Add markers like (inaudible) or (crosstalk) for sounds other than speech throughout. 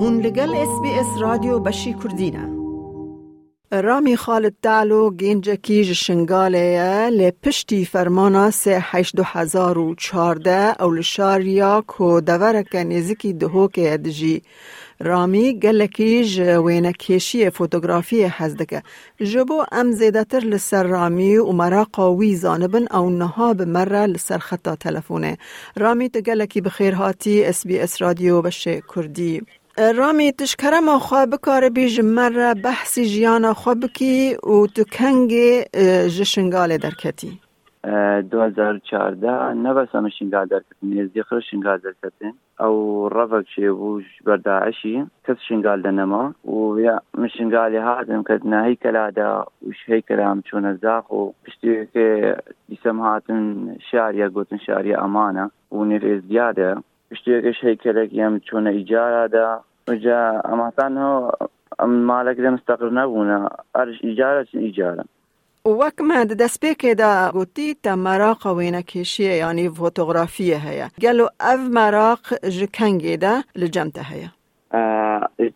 هون لگل اس بی اس رادیو بشی کردینه رامی خالد تعلو گینجا کیج شنگاله لپشتی فرمانا سه هشت دو هزار و چارده او لشاریا کو دورک نزکی دهوک ادجی رامی گلکیج وینا کشی فوتوگرافی هزدکه جبو ام زیدتر لسر رامی و مرا قوی زانبن او نها بمره لسر خطا تلفونه رامی تگلکی بخیر هاتی اس بی اس رادیو بشه کردی رامی تشکره ما خواه بکار بیج مر بحثی جیانا خواه بکی و تو کنگ جشنگال درکتی. 2014 نبسم شنگال درکتن نزدی خر شنگال درکتن او رفق شي وش برداعشي كس شنقال دنما ويا من شنقال هذا كدنا هيكل هذا وش هيكل عم شون الزاق وبشتي يسمهاتن شارية قوتن شارية أمانة ونير زيادة بشتي هيكلك يم شون إيجار هذا وجا اما هو مالك ده مستقر نبونا ارش اجاره اجاره وەک ما دەستپێکێدا گوتی تە مەراق وێنە کێشیە ینی فۆتۆغرافیە هەیە گەل و ئەف مەراق ژ کەنگێدا لە جەمتە هەیە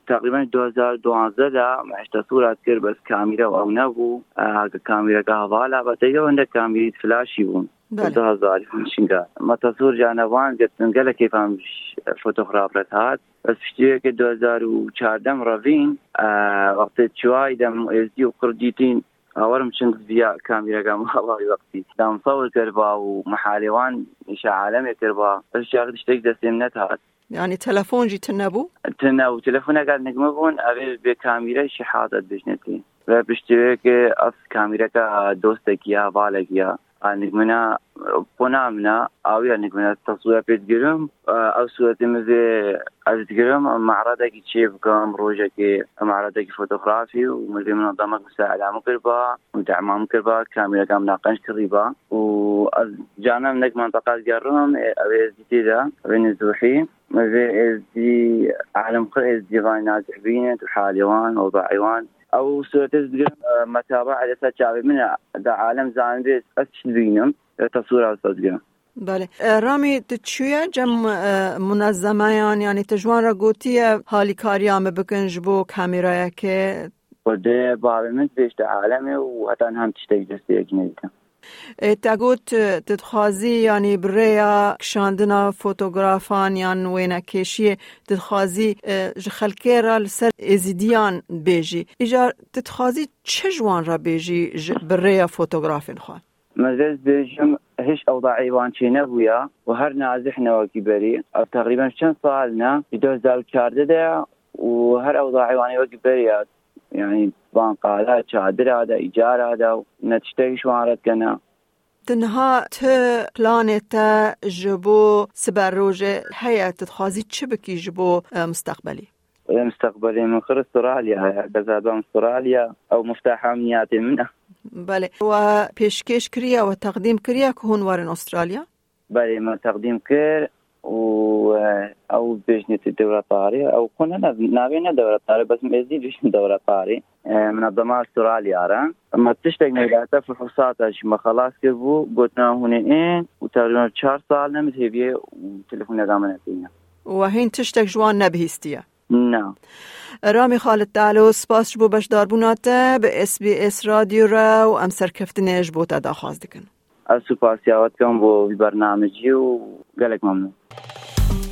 تقریبا 2012 دا معشتا صورت کرد بس کامیرا و او نبو. کامیرا که هوالا بەتەیەوە هەندە کامیریت فلاشی بوون هزاری شنگا ما تصور جانوان گەتن گەلە کەیفام فۆتۆغرافرەت هات بس پشتەیەکە 2014 ڕەڤین وەقتی چوای دەم ئێزدی و قردیتین ئەوەرم چند بیا کامیرەکەم هەڵی (laughs) وەقتی دامسەور کردبا و محالێوان نیشە عالەمێ کردبا بەش شتێک دەستێم نەتات يعني تلفون جي تنبو؟ تنبو تلفون قاعد نقمبون أبي بكاميرا شي حاطة بجنتي بشتريك أف كاميرا دوستك يا بالك يا nigmena punamna avya nigmena taswiya pet girim av suretimizi az girim mağaradaki çevkam rojaki mağaradaki fotoğrafi ve mezi منظمه مساعده مقربه مدعمه مقربه كامله كام ناقنش كريبه وأز جانا منك منطقه جرم اوي جديده بين الزوحي مزي ازدي عالم خير ازدي غاي نازح بينت وحاليوان وباعيوان او سوتز متابعة على ساتشابي من دا عالم زاندي اسشدينم تصوير صدقنا بله. رامی تچویا جم منظمه یعنی تجوان را گوتی حالی کاری هم بکن جبو کامیرای که؟ بده بابی من بیشت عالمه و حتی هم تشتک دستی اکنیدم تگوت تدخوازی یعنی بریا کشاندنا فوتوگرافان یان وینا کشی تدخوازی خلکه را لسر ازیدیان بیجی ایجا تدخوازی چه جوان را بیجی بریا فوتوگرافین خواه مزز بيجم هش اوضاع چی نبویا و هر نازح نواكي بري او تقريبا چند سالنا يدوز دال ده و هر اوضاع ايواني وكي بريات يعني ايجار هذا نتشتهي شوارت كنا تنها ت پلانتا جبو سبر روجه هيا تتخازي چه بكي جبو مستقبلي مستقبلي من خير استراليا كذا استراليا أو مفتاح امنياتي منه. بله. و پیشکش کریا و تقدیم کریا که هون وارن استرالیا؟ بله ما تقدیم کرد و او بجنة الدورة طاري او كنا نابينا دورة طاري بس مزيد بجنة دورة طاري منظمة استراليا را اما تشتق نيلاتا في حصاتش ما خلاص كبو قلتنا هنا اين وتقريبا چهار سال نمت هبيه وتلفون قامنا فينا وهين تشتق جوان نبهستيا نه رامی خالد تعالو سپاس بو بشدار بوناته به اس بی اس رادیو را و ام سرکفتنش بو تا خواست دکن. از سپاس یاوت کم بو برنامجی و گلک ممنون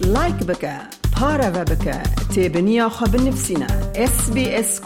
لایک بکه پارا و بکه تیبنیا خواب نفسینا اس بی اس